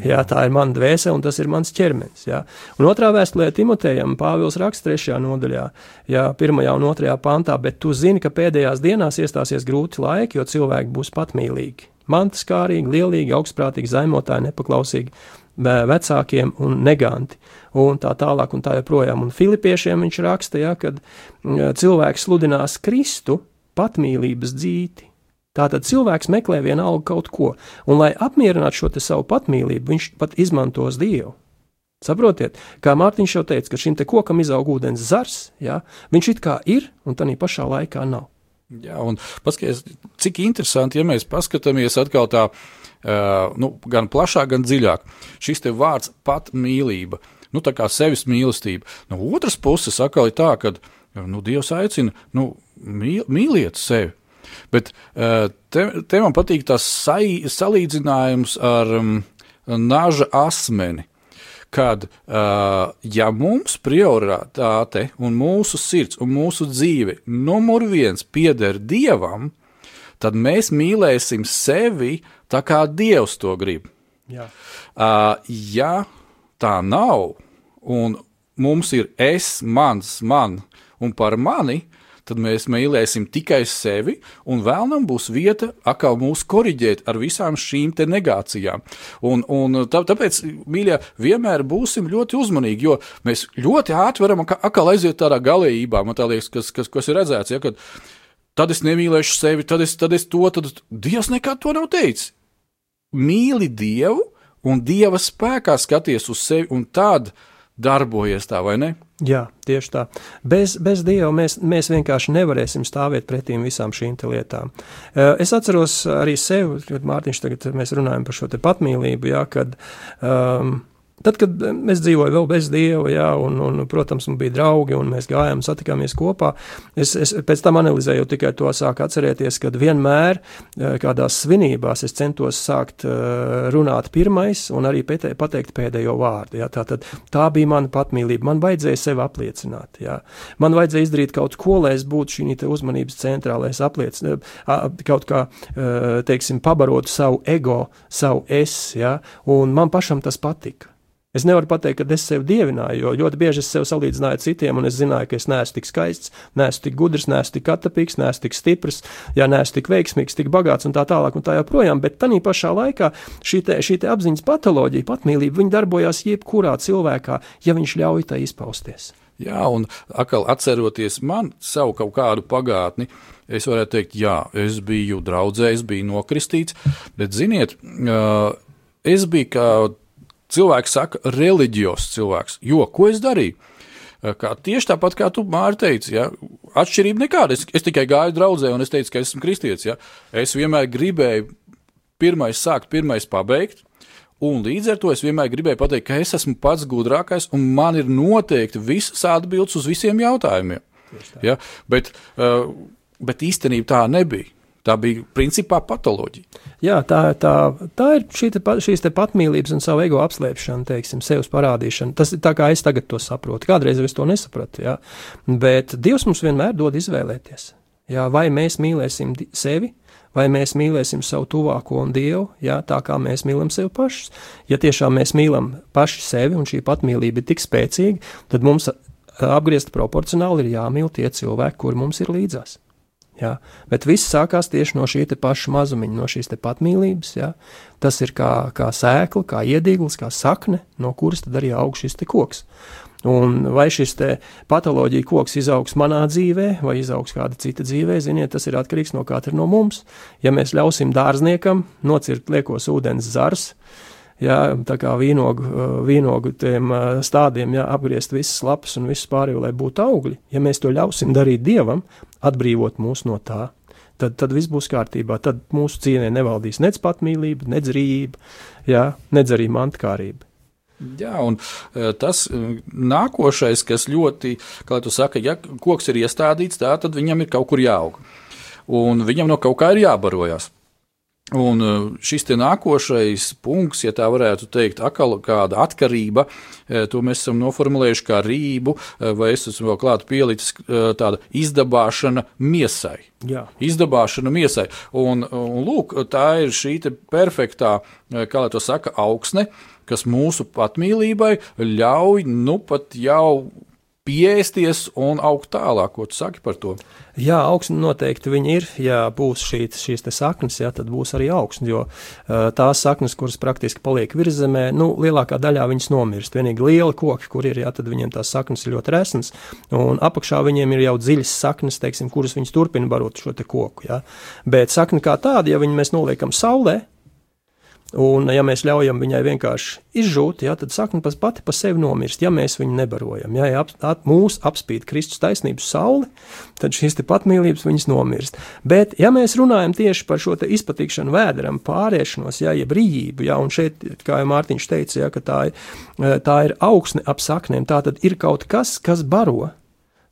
Ja? Tā ir mana dvēsele un tas ir mans ķermenis. Ja? Un otrā vēstulē Timotejam Pāvils raksta trešajā nodaļā, ja, pirmajā un otrajā pantā, bet tu zini, ka pēdējās dienās iestāsies grūti laiki, jo cilvēki būs patmīlīgi. Mantaskārīgi, lielīgi, augstprātīgi, zaimotāji, nepaklausīgi vecākiem un neganti, un tā tālāk, un tā joprojām. Un Filipiešiem viņš raksta, ja, kad cilvēks sludinās Kristu patmīlības dzīti. Tātad cilvēks meklē vienalga kaut ko, un lai apmierinātu šo savu patmīlību, viņš pat izmantos Dievu. Saprotiet, kā Mārtiņš jau teica, ka šim te kokam izaug ūdens zars, ja, viņš it kā ir, un tā pašā laikā nav. Jā, un paskatieties, cik interesanti, ja mēs paskatāmies atkal tā, uh, nu, gan plašāk, gan dziļāk. Šis te vārds pat mīlība, nu, tā kā sevis mīlestība. No otras puses, atkal ir tā, ka, nu, Dievs aicina, nu, mīl, mīliet sevi. Bet uh, te, te man patīk tas salīdzinājums ar um, naža asmeni kad uh, ja mums prioritāte un mūsu sirds un mūsu dzīve numur viens pieder Dievam, tad mēs mīlēsim sevi tā, kā Dievs to grib. Jā. Uh, ja tā nav, un mums ir es, mans, man un par mani, tad mēs mīlēsim tikai sevi, un vēlnam būs vieta atkal mūs korrigēt ar visām šīm negācijām. Un, un tā, tāpēc, mīļie, vienmēr būsim ļoti uzmanīgi, jo mēs ļoti ātri varam atkal aiziet tādā galējībā, man tā liekas, kas, kas, kas ir redzēts, ja, kad tad es nemīlēšu sevi, tad es, tad es to, tad Dievs nekad to nav teicis. Mīli Dievu un Dieva spēkā skaties uz sevi, un tad darbojies tā, vai ne? Jā, tieši tā. Bez, bez Dieva mēs, mēs vienkārši nevarēsim stāvēt pretī visām šīm lietām. Eh, es atceros arī sevi, kad Mārtiņš tagad mēs runājam par šo patmīlību, jā, kad um, Tad, kad es dzīvoju vēl bez dieva, jā, un, un, protams, man bija draugi, un mēs gājām, satikāmies kopā, es, es pēc tam analizēju tikai to sāku atcerēties, kad vienmēr eh, kādās svinībās es centos sākt eh, runāt pirmais un arī pateikt pēdējo vārdu. Jā, tā, tad, tā bija mana patmīlība. Man vajadzēja sevi apliecināt. Jā. Man vajadzēja izdarīt kaut ko, lai es būtu šī uzmanības centrā, lai es apliecinātu, kaut kā, eh, teiksim, pabarotu savu ego, savu es, jā, un man pašam tas patika. Es nevaru pateikt, ka es sevi dievināju, jo ļoti bieži es sevi salīdzināju ar citiem, un es zināju, ka es neesmu tik skaists, neesmu tik gudrs, neesmu tik katapīgs, neesmu tik stiprs, ja neesmu tik veiksmīgs, tik bagāts un tā tālāk un tā joprojām. Bet tā pašā laikā šī, te, šī te apziņas patoloģija, patmīlība, viņa darbojās jebkurā cilvēkā, ja viņš ļauj tai izpausties. Jā, un atkal atceroties man savu kaut kādu pagātni, es varētu teikt, jā, es biju draudzē, es biju nokristīts, bet ziniet, es biju kā cilvēks saka, reliģijos cilvēks. Jo, ko es darīju? Kā, tieši tāpat kā tu, Mārtiņ, teici, ja, atšķirība nekāda. Es, es tikai gāju draudzē, un es teicu, ka esmu kristietis. Ja. Es vienmēr gribēju pirmais sākt, pirmais pabeigt. Un līdz ar to es vienmēr gribēju pateikt, ka es esmu pats gudrākais, un man ir noteikti visas atbildes uz visiem jautājumiem. Ja? Bet, bet īstenībā tā nebija. Tā bija principā patoloģija. Jā, tā, tā, tā ir šī te, šīs te patmīlības un savu ego apslēpšana, teiksim, sevis parādīšana. Tas ir tā, kā es tagad to saprotu. Kādreiz es to nesapratu, jā. bet Dievs mums vienmēr dod izvēlēties. Jā, vai mēs mīlēsim sevi, vai mēs mīlēsim savu tuvāko un Dievu, jā, tā kā mēs mīlam sevi pašus. Ja tiešām mēs mīlam paši sevi un šī patmīlība ir tik spēcīga, tad mums apgriezt proporcionāli ir jāmīl tie cilvēki, kuri mums ir līdzās. Ja? Bet viss sākās tieši no šī paša mazumiņa, no šīs patmīlības. Ja? Tas ir kā, kā sēkla, kā iedīglis, kā sakne, no kuras tad arī aug šis koks. Un vai šis patoloģija koks izaugs manā dzīvē, vai izaugs kāda cita dzīvē, ziniet, tas ir atkarīgs no katra no mums. Ja mēs ļausim dārzniekam nocirt liekos ūdens zars, jā, tā kā vīnogu, vīnogu tiem stādiem, jā, apgriezt visas lapas un visus pārējo, lai būtu augļi. Ja mēs to ļausim darīt dievam, atbrīvot mūs no tā, tad, tad viss būs kārtībā. Tad mūsu dzīvē nevaldīs nec patmīlība, nec rība, jā, nec arī mantkārība. Jā, un tas nākošais, kas ļoti, kā tu saki, ja koks ir iestādīts, tā tad viņam ir kaut kur jāaug. Un viņam no kaut kā ir jābarojas. Un e, šis nākošais punkts, ja tā varētu teikt, akala kāda atkarība, e, to mēs esam noformulējuši kā rību, e, vai es esmu vēl klāt pielicis tāda izdabāšana miesai. Jā. Izdabāšana miesai. Un, un lūk, tā ir šī perfektā, kā lai to saka, augsne, kas mūsu patmīlībai ļauj, nu pat jau pieēsties un augt tālāk. Ko tu saki par to? Jā, augsne noteikti ir. Ja būs šī, šīs saknes, jā, tad būs arī augsne. Jo uh, tās saknes, kuras praktiski paliek virzemē, nu, lielākā daļā viņas nomirst. Vienīgi lieli koki, kur ir, jā, tad viņiem tās saknes ir ļoti resnas, un apakšā viņiem ir jau dziļas saknes, teiksim, kuras viņas turpina barot šo koku. Jā. Bet sakne kā tāda, ja viņi mēs noliekam saulē, Un, ja mēs ļaujam viņai vienkārši izžūt, ja, tad sakne pati par sevi nomirst, ja mēs viņu nebarojam. Ja, ja ap, ap, mūs apspīd Kristus taisnības saule, tad šīs patmīlības viņas nomirst. Bet, ja mēs runājam tieši par šo izpatikšanu vēderam, pāriešanos, ja, jeb rījību, ja, un šeit, kā jau Mārtiņš teica, ja, tā, ir, tā ir augsne ap saknēm, tā tad ir kaut kas, kas baro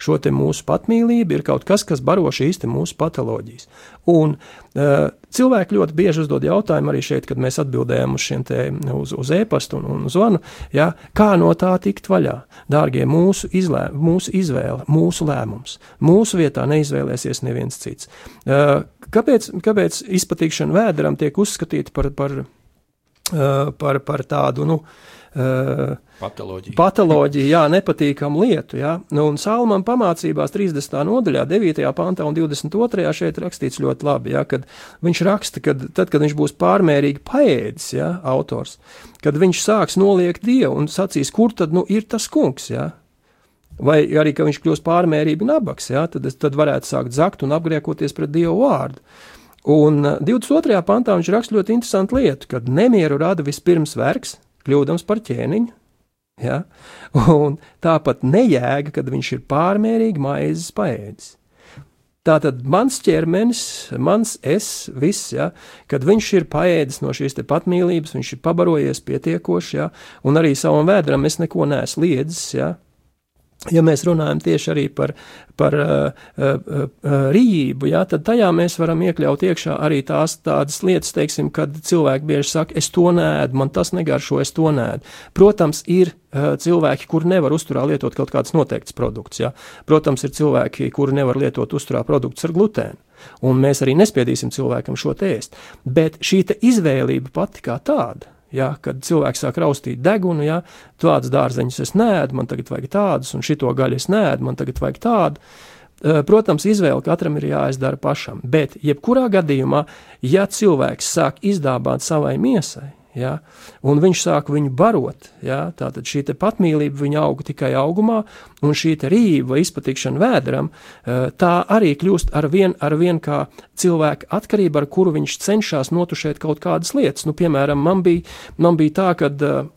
šo mūsu patmīlību, ir kaut kas, kas baro šīs mūsu patoloģijas. Un uh, cilvēki ļoti bieži uzdod jautājumu arī šeit, kad mēs atbildējam uz šiem te, uz, uz e-pastu un, un zvanu, ja, kā no tā tikt vaļā. Dārgie, mūsu, izlē, mūsu izvēle, mūsu lēmums. Mūsu vietā neizvēlēsies neviens cits. Uh, kāpēc, kāpēc izpatīkšana vēderam tiek uzskatīta par, par, uh, par, par tādu, nu, uh, Patoloģija. Patoloģija, jā, nepatīkama lieta. Jā. Nu, un Salmam pamācībās 30. nodaļā, 9. pantā un 22. šeit rakstīts ļoti labi, jā, kad viņš raksta, ka tad, kad viņš būs pārmērīgi paēdis, jā, autors, kad viņš sāks noliegt Dievu un sacīs, kur tad nu, ir tas kungs, jā, vai arī, ka viņš kļūs pārmērīgi nabaks, jā, tad, tad varētu sākt zakt un apgriekoties pret Dievu vārdu. Un 22. pantā viņš raksta ļoti interesantu lietu, kad nemieru rada vispirms vergs, kļūdams par ķēniņu, Ja? Un tāpat nejēga, kad viņš ir pārmērīgi maizes paēdis. Tātad mans ķermenis, mans es, viss, ja, kad viņš ir paēdis no šīs patmīlības, viņš ir pabarojies pietiekoši, ja, un arī savam vēdram es neko neesmu liedzis, ja, Ja mēs runājam tieši arī par, par uh, uh, rīību, ja, tad tajā mēs varam iekļaut iekšā arī tās tādas lietas, teiksim, kad cilvēki bieži saka, es to nēdu, man tas negaršo, es to nēdu. Protams, ir uh, cilvēki, kuri nevar uzturā lietot kaut kāds noteikts produkts. Ja. Protams, ir cilvēki, kuri nevar lietot uzturā produktus ar glutēnu. Un mēs arī nespiedīsim cilvēkam šo tēst. Bet šī izvēlība pati kā tāda Ja, kad cilvēks sāk raustīt degunu, ja tādus dārzeņus es nēdu, man tagad vajag tādus, un šito gaļu es nēdu, man tagad vajag tādu. Eh, protams, izvēle katram ir jāizdara pašam, bet jebkurā gadījumā, ja cilvēks sāk izdāvāt savai miesai, Ja? Un viņš sāk viņu barot. Ja? Tātad šī patmīlība viņa auga tikai augumā, un šī rīva izpatikšana vēderam, eh, tā arī kļūst ar vien, ar vien kā cilvēka atkarība, ar kuru viņš cenšas notušēt kaut kādas lietas. Nu, piemēram, man bija, man bija tā, ka uh,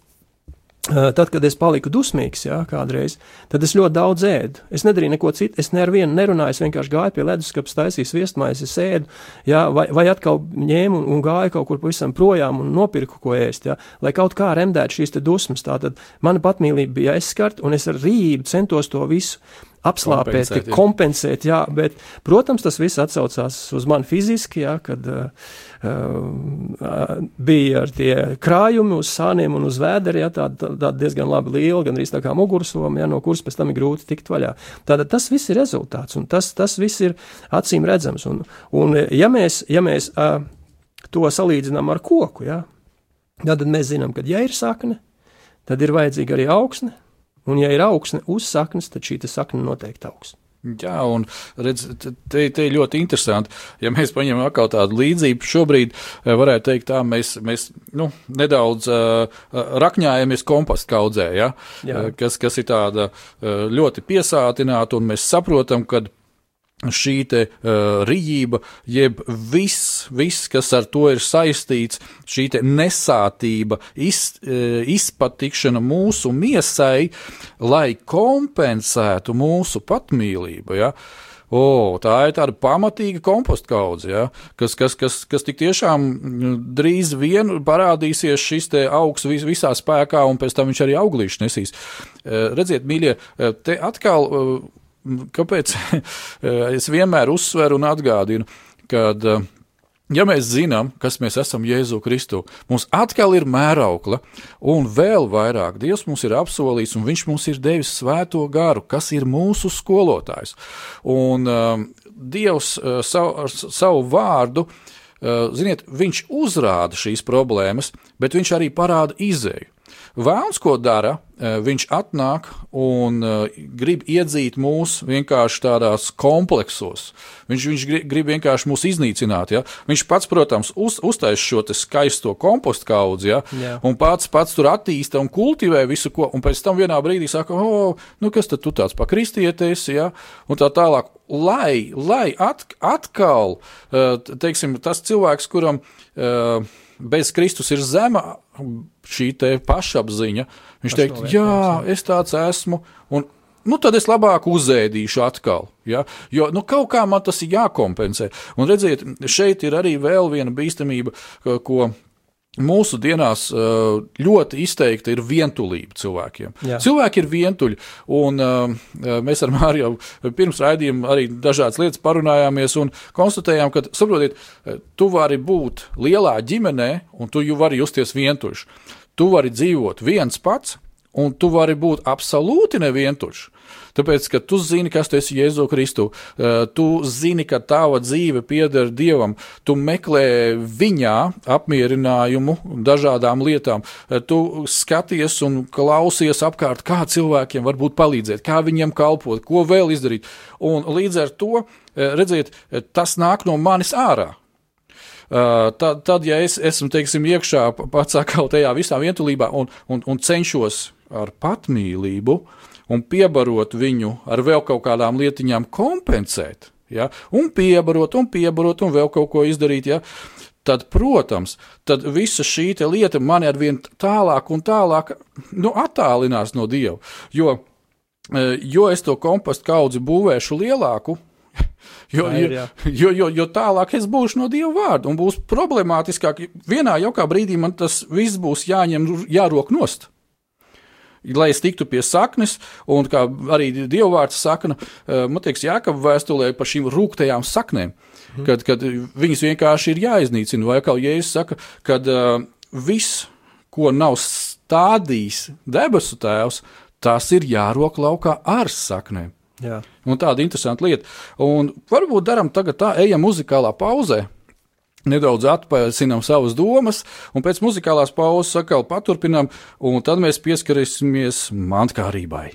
Tad, kad es paliku dusmīgs, jā, kādreiz, tad es ļoti daudz ēdu. Es nedarīju neko citu, es ne ar vienu nerunāju, es vienkārši gāju pie leduskapa, taisīju viestmaizi, es ēdu, jā, vai, vai atkal ņēmu un, un gāju kaut kur pavisam projām un nopirku ko ēst, jā, lai kaut kā remdētu šīs dusmas. Tātad mana patmīlība bija aizskarta, un es ar rību centos to visu apslāpēt, kompensēt, jā. kompensēt jā, bet, protams, tas viss atsaucās uz mani fiziski, jā, kad uh, uh, bija ar tie krājumi uz sāniem un uz vēderi, jā, tāda tā, diezgan labi liela, gan arī tā kā mugursoma, jā, no kuras pēc tam ir grūti tikt vaļā. Tātad tas viss ir rezultāts, un tas, tas viss ir acīm redzams, un, un ja mēs, ja mēs uh, to salīdzinām ar koku, jā, tad mēs zinām, ka ja ir sakne, tad ir vajadzīga arī augsne, Un, ja ir augsne uz saknes, tad šī sakne noteikti augs. Jā, un redz, te, te ļoti interesanti. Ja mēs paņemam atkal tādu līdzību, šobrīd eh, varētu teikt, tā mēs, mēs nu, nedaudz uh, rakņājamies kompostu kaudzē, ja? Jā. kas, kas ir tāda uh, ļoti piesātināta, un mēs saprotam, ka šī te, uh, rīība, jeb viss, viss, kas ar to ir saistīts, šī nesātība, iz, uh, izpatikšana mūsu miesai, lai kompensētu mūsu patmīlību. Ja? O, tā ir tāda pamatīga kompostu kaudze, ja, kas, kas, kas, kas tik tiešām mm, drīz vien parādīsies šis augs vis, visā spēkā, un pēc tam viņš arī auglīšu nesīs. Uh, redziet, mīļie, uh, te atkal kāpēc [laughs] es vienmēr uzsveru un atgādinu, ka, ja mēs zinām, kas mēs esam Jēzu Kristu, mums atkal ir mēraukla, un vēl vairāk Dievs mums ir apsolījis, un Viņš mums ir devis svēto garu, kas ir mūsu skolotājs. Un um, Dievs uh, savu, ar savu vārdu. Uh, ziniet, viņš uzrāda šīs problēmas, bet viņš arī parāda izēju. Vēlns, ko dara, e, viņš atnāk un e, grib iedzīt mūs vienkārši tādās kompleksos. Viņš, viņš grib vienkārši mūs iznīcināt. Ja? Viņš pats, protams, uz, uztais šo skaisto kompostu kaudzi, ja? Jā. un pats, pats tur attīsta un kultivē visu, ko, un pēc tam vienā brīdī saka, o, nu kas tad tu tāds pakristieties, ja? un tā tālāk. Lai, lai at, atkal, e, teiksim, tas cilvēks, kuram bez Kristus ir zema šī pašapziņa. Viņš teikt, jā, es tāds esmu. Un, nu, tad es labāk uzēdīšu atkal. Ja? Jo nu, kaut kā man tas ir jākompensē. Un redziet, šeit ir arī vēl viena bīstamība, ko Mūsu dienās ļoti izteikti ir vientulība cilvēkiem. Jā. Cilvēki ir vientuļi, un mēs ar Māriju pirms raidījuma arī dažādas lietas parunājāmies un konstatējām, ka, saprotiet, tu vari būt lielā ģimenē, un tu jau vari justies vientuļš. Tu vari dzīvot viens pats, un tu vari būt absolūti nevientuļš. Tāpēc, ka tu zini, kas tu esi Jēzu Kristu, eh, tu zini, ka tava dzīve pieder Dievam, tu meklē viņā apmierinājumu dažādām lietām, eh, tu skaties un klausies apkārt, kā cilvēkiem var palīdzēt, kā viņiem kalpot, ko vēl izdarīt. Un līdz ar to, eh, redziet, tas nāk no manis ārā. Uh, tad, tad, ja es esmu teiksim, iekšā pats atkal tajā visā vientulībā un, un, un cenšos ar patmīlību un piebarot viņu ar vēl kaut kādām lietiņām, kompensēt, ja? un piebarot, un piebarot, un vēl kaut ko izdarīt. Ja? Tad, protams, tad visa šī lieta mani ar vien tālāk un tālāk nu, attālinās no Dieva. Jo, e, jo es to kompostu kaudzi būvēšu lielāku, [laughs] Jo, ir, jo, jo, jo tālāk es būšu no Dieva vārda un būs problemātiskāk. Vienā jaukā brīdī man tas viss būs jāņem, jārok nost lai es tiktu pie saknes, un kā arī dievvvārds sakna, eh, man liekas, Jākapa vēstulē par šīm rūktajām saknēm, mhm. kad, kad viņas vienkārši ir jāiznīcina, vai kā Jēzus saka, kad uh, viss, ko nav stādījis debesu tēvs, tas ir jārok laukā ar saknēm. Jā. Un tāda interesanta lieta. Un varbūt darām tagad tā, ejam muzikālā pauzē, nedaudz atpēcinām savas domas, un pēc muzikālās pauzes atkal paturpinām, un tad mēs pieskarīsimies mantkārībai.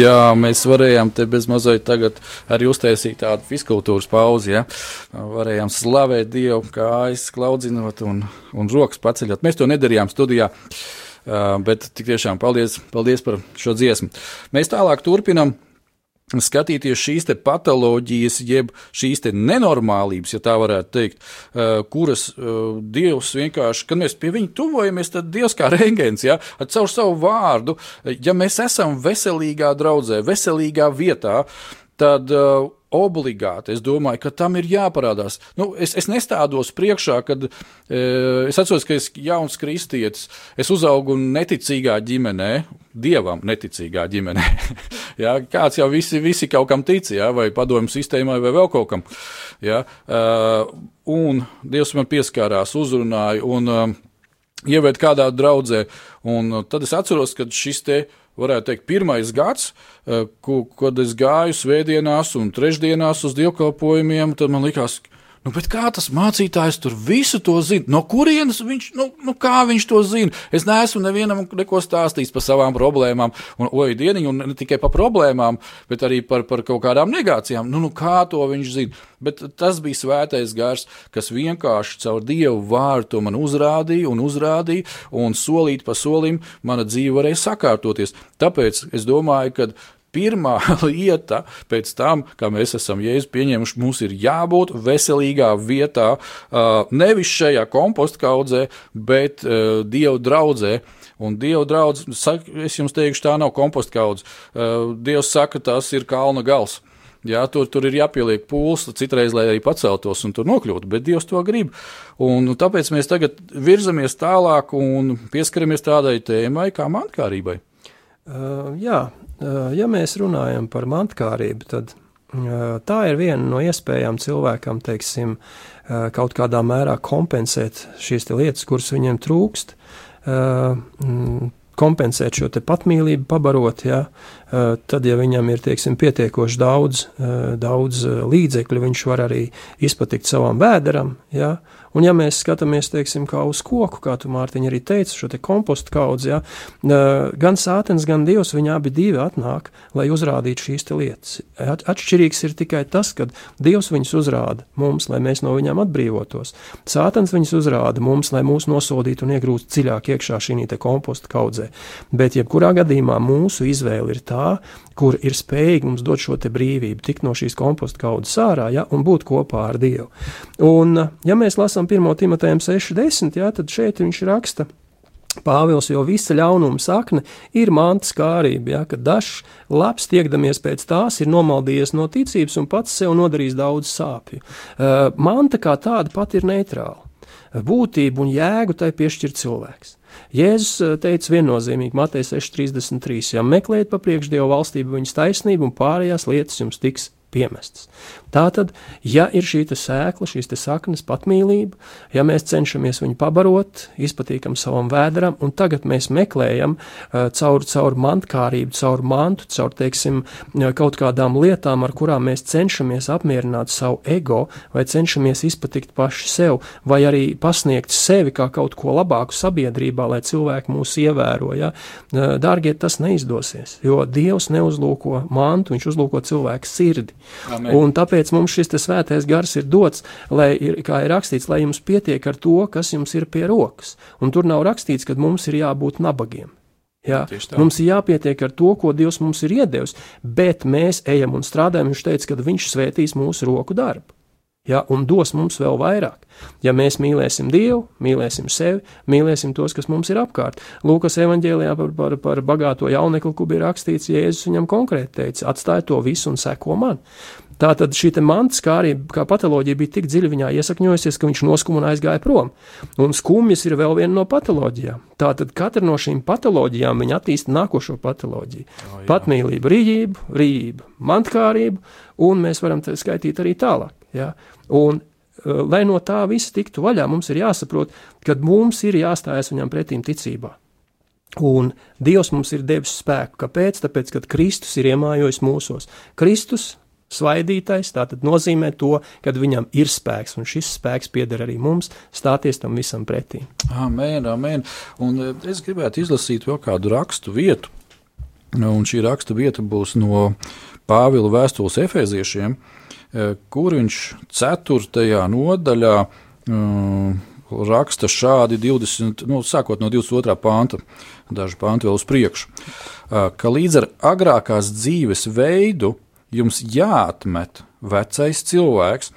Jā, mēs varējām te bez mazliet tagad arī uztaisīt tādu fiskultūras pauzi. Ja? Varējām slavēt Dievu, kājas klaudzinot un, un rokas paceļot. Mēs to nedarījām studijā, bet tik tiešām paldies, paldies par šo dziesmu. Mēs tālāk turpinam skatīties šīs patoloģijas, jeb šīs nenormālības, ja tā varētu teikt, kuras Dievs vienkārši, kad mēs pie viņa tuvojamies, tad Dievs kā rēngēns, ja, caur savu vārdu, ja mēs esam veselīgā draudzē, veselīgā vietā, tad obligāti. Es domāju, ka tam ir jāparādās. Nu, es, es nestādos priekšā, kad e, es atceros, ka esmu jauns kristietis. Es uzaugu neticīgā ģimenē, dievam neticīgā ģimenē. [laughs] ja, kāds jau visi, visi kaut kam tic, ja, vai padomju sistēmai, vai vēl kaut kam. Ja, uh, un Dievs man pieskārās, uzrunāja un uh, ieved kādā draudzē. Un tad es atceros, ka šis te varētu teikt, pirmais gads, eh, kad es gāju svētdienās un trešdienās uz dievkalpojumiem, tad man likās, ka Nu, kā tas mācītājs tur visu to zina? No kurienes viņš, nu, nu viņš to zina? Es neesmu nevienam neko stāstījis par savām problēmām, un oi, dieniņu, un ne tikai par problēmām, bet arī par, par kaut kādām negācijām. Nu, nu, kā to viņš zina? Bet tas bija svētais gars, kas vienkārši caur Dievu vārdu to man uzrādīja un uzrādīja, un solīt pa solim mana dzīve varēja sakārtoties. Tāpēc es domāju, ka Pirmā [laughs] lieta pēc tam, kā mēs esam jēzu pieņēmuši, mums ir jābūt veselīgā vietā, nevis šajā kompostu kaudzē, bet Dieva draudzē. Un Dieva draugs, es jums teikšu, tā nav kompostu kaudze. Dievs saka, tas ir kalna gals. Jā, tur, tur ir jāpieliek pūles, citreiz, lai arī paceltos un tur nokļūtu, bet Dievs to grib. Un, tāpēc mēs tagad virzamies tālāk un pieskaramies tādai tēmai kā mankārībai. Uh, jā, ja mēs runājam par mantkārību, tad tā ir viena no iespējām cilvēkam, teiksim, kaut kādā mērā kompensēt šīs lietas, kuras viņiem trūkst, kompensēt šo patmīlību, pabarot, ja, tad, ja viņam ir teiksim, pietiekoši daudz, daudz līdzekļu, viņš var arī izpatikt savam vēderam. Ja, Un, ja mēs skatāmies, teiksim, kā uz koku, kā tu Mārtiņ arī teici, šo te kompostu kaudzi, ja, gan sātens, gan dievs, viņi abi divi atnāk, lai uzrādītu šīs lietas. Atšķirīgs ir tikai tas, ka dievs viņus uzrāda mums, lai mēs no viņiem atbrīvotos. Sātens viņus uzrāda mums, lai mūs nosodītu un iegrūst dziļāk iekšā šī kompostu kaudzē. Bet jebkurā gadījumā mūsu izvēle ir tā, kur ir spējīgi mums dot šo brīvību, tikt no šīs kompostu kaudzes ārā ja, un būt kopā ar Dievu. Un, ja mēs lasām 1. Timotejam 6.10, ja, tad šeit viņš raksta. Pāvils jau visa ļaunuma sakne ir mantas kārība, ja, kad dažs labs tiekdamies pēc tās ir nomaldījies no ticības un pats sev nodarījis daudz sāpju. Uh, manta kā tāda pat ir neitrāla. Būtību un jēgu tai piešķir cilvēks. Jēzus teica viennozīmīgi, Matei 6,33: Ja meklējat pa priekšdievu valstību, viņas taisnību un pārējās lietas jums tiks piemestas. Tātad, ja ir šī sēkla, šīs saknes, patmīlība, ja mēs cenšamies viņu pabarot, izpatīkam savam vēderam, un tagad mēs meklējam uh, caur, caur mantkārību, caur mantu, caur, teiksim, kaut kādām lietām, ar kurām mēs cenšamies apmierināt savu ego, vai cenšamies izpatikt paši sev, vai arī pasniegt sevi kā kaut ko labāku sabiedrībā, lai cilvēki mūs ievēro. Ja? Uh, dārgie, tas neizdosies, jo Dievs neuzlūko mantu, viņš uzlūko cilvēku sirdi. Amen. Un tāpēc mums šis svētais gars ir dots, lai, ir, kā ir rakstīts, lai jums pietiek ar to, kas jums ir pie rokas. Un tur nav rakstīts, ka mums ir jābūt nabagiem. Jā, mums ir jāpietiek ar to, ko Dievs mums ir iedevis, bet mēs ejam un strādājam. Viņš teica, ka Viņš svētīs mūsu roku darbu ja, un dos mums vēl vairāk. Ja mēs mīlēsim Dievu, mīlēsim sevi, mīlēsim tos, kas mums ir apkārt. Lūkas evanģēlijā par, par, par bagāto jaunekli, kur bija rakstīts, Jēzus viņam konkrēti teica: atstāj to visu un seko man. Tātad šī mantas kārība, kā patoloģija, bija tik dziļi viņā iesakņojusies, ka viņš noskuma un aizgāja prom. Un skumjas ir vēl viena no patoloģijām. Tātad katra no šīm patoloģijām viņa attīsta nākošo patoloģiju. Oh, Patmīlība, rīība, rīība, mantkārība, un mēs varam skaitīt arī tālāk. Ja? Un, uh, lai no tā visa tiktu vaļā, mums ir jāsaprot, ka mums ir jāstājas viņam pretīm ticībā. Un Dievs mums ir devis spēku. Kāpēc? Tāpēc, ka Kristus ir iemājojis mūsos. Kristus svaidītais, tātad nozīmē to, ka viņam ir spēks, un šis spēks pieder arī mums, stāties tam visam pretī. Amen, amen. Un uh, es gribētu izlasīt vēl kādu rakstu vietu, Un šī raksta vieta būs no Pāvila vēstules efeziešiem, kur viņš 4. nodaļā raksta šādi 20, nu, sākot no 22. panta, daži panti vēl uz priekšu, ka līdz ar agrākās dzīves veidu jums jāatmet vecais cilvēks,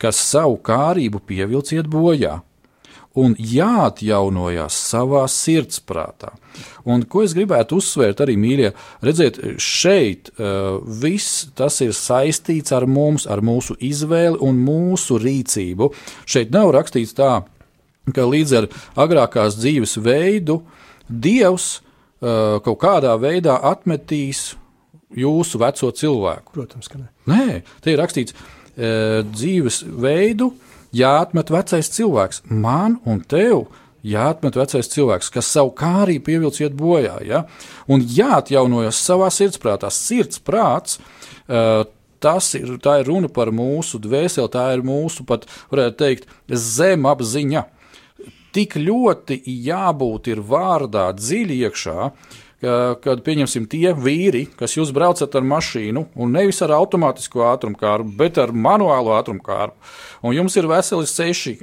kas savu kārību pievilciet bojā, un jāatjaunojas savā sirdsprātā. Un ko es gribētu uzsvērt arī mīļie, redzēt, šeit uh, viss tas ir saistīts ar mums, ar mūsu izvēli un mūsu rīcību. Šeit nav rakstīts tā, ka līdz ar agrākās dzīves veidu Dievs uh, kaut kādā veidā atmetīs jūsu veco cilvēku. Protams, ka nē. Nē, te ir rakstīts uh, dzīves veidu, jāatmet vecais cilvēks. Man un tev jāatmet vecais cilvēks, kas savu kārību pievilciet bojā, ja? un jāatjaunojas savā sirdsprātā. Sirdsprāts, uh, tas ir, tā ir runa par mūsu dvēseli, tā ir mūsu pat, varētu teikt, zemapziņa tik ļoti jābūt ir vārdā dziļi iekšā, kad pieņemsim tie vīri, kas jūs braucat ar mašīnu, un nevis ar automātisko ātrumkāru, bet ar manuālo ātrumkāru, un jums ir veseli seši,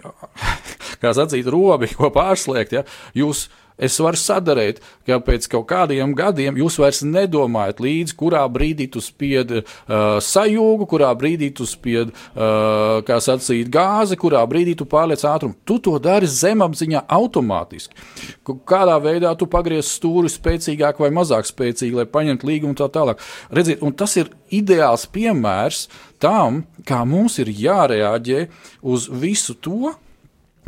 [laughs] kā sacīt, robi, ko pārslēgt, ja, jūs es varu sadarīt, ka pēc kaut kādiem gadiem jūs vairs nedomājat līdzi, kurā brīdī tu spied uh, sajūgu, kurā brīdī tu spied, uh, kā sacīt, gāzi, kurā brīdī tu pārliec ātrumu. Tu to dari zemapziņā automātiski. Kādā veidā tu pagriez stūri spēcīgāk vai mazāk spēcīgi, lai paņemtu līgumu un tā tālāk. Redziet, un tas ir ideāls piemērs tam, kā mums ir jārēģē uz visu to,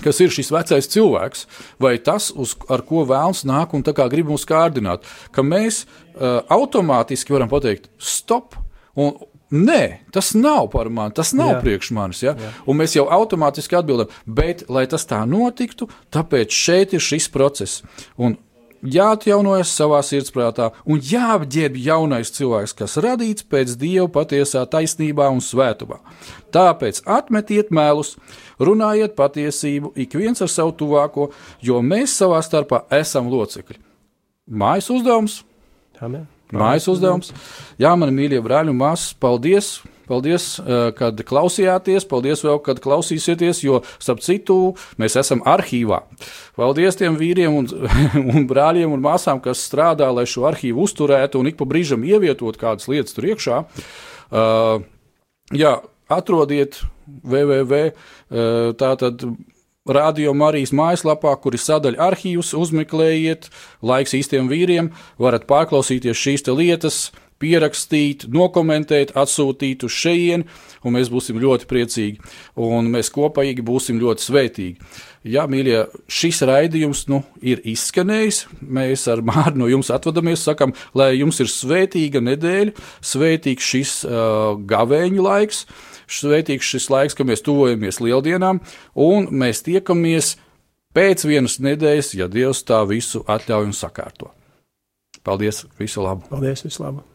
kas ir šis vecais cilvēks, vai tas, uz, ar ko vēlams nāk un grib mūs kārdināt, ka mēs uh, automātiski varam pateikt, stop! Un, Nē, tas nav par mani, tas nav Jā. priekš manis. Ja? Jā. Un mēs jau automātiski atbildam, bet, lai tas tā notiktu, tāpēc šeit ir šis process. Un jāatjaunojas savā sirdsprātā un jāapģērb jaunais cilvēks, kas radīts pēc dieva patiesā taisnībā un svētumā. Tāpēc atmetiet mēlus, runājiet patiesību, ik viens ar savu tuvāko, jo mēs savā starpā esam locekļi. Mājas uzdevums. Amen. Mājas uzdevums. Jā, mani mīļie brāļi un māsas, paldies! Paldies, eh, kad klausījāties, paldies vēl, kad klausīsieties, jo, starp citu, mēs esam arhīvā. Paldies tiem vīriem un, [laughs] un brāļiem un māsām, kas strādā, lai šo arhīvu uzturētu un ik pa brīžam ievietot kādas lietas tur iekšā. Uh, jā, atrodiet www. Uh, tātad Radio Marijas mājaslapā, kur ir sadaļa arhīvs, uzmeklējiet, laiks īstiem vīriem, varat pārklausīties šīs lietas, pierakstīt, nokomentēt, atsūtīt uz šejienes, un mēs būsim ļoti priecīgi. Un mēs kopīgi būsim ļoti svētīgi. Jā, mīļie, šis raidījums nu, ir izskanējis. Mēs ar Mārnu no jums atvadamies, sakam, lai jums ir svētīga nedēļa, svētīgs šis uh, gavēņu laiks, svētīgs šis laiks, kad mēs tuvojamies lieldienām, un mēs tiekamies pēc vienas nedēļas, ja Dievs tā visu atļauj un sakārto. Paldies! Visu labu! Paldies! Visu labu!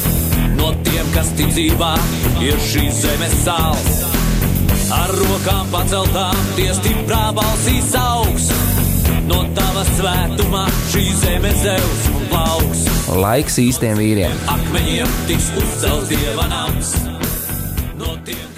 no tiem, kas tic dzīvā, ir šīs zemes sāls. Ar rokām paceltām, tie stiprā balsīs augs. No tava svētumā šī zeme zeus un plauks. Laiks īstiem vīriem. Akmeņiem tiks uzcelts dieva nams. No tiem.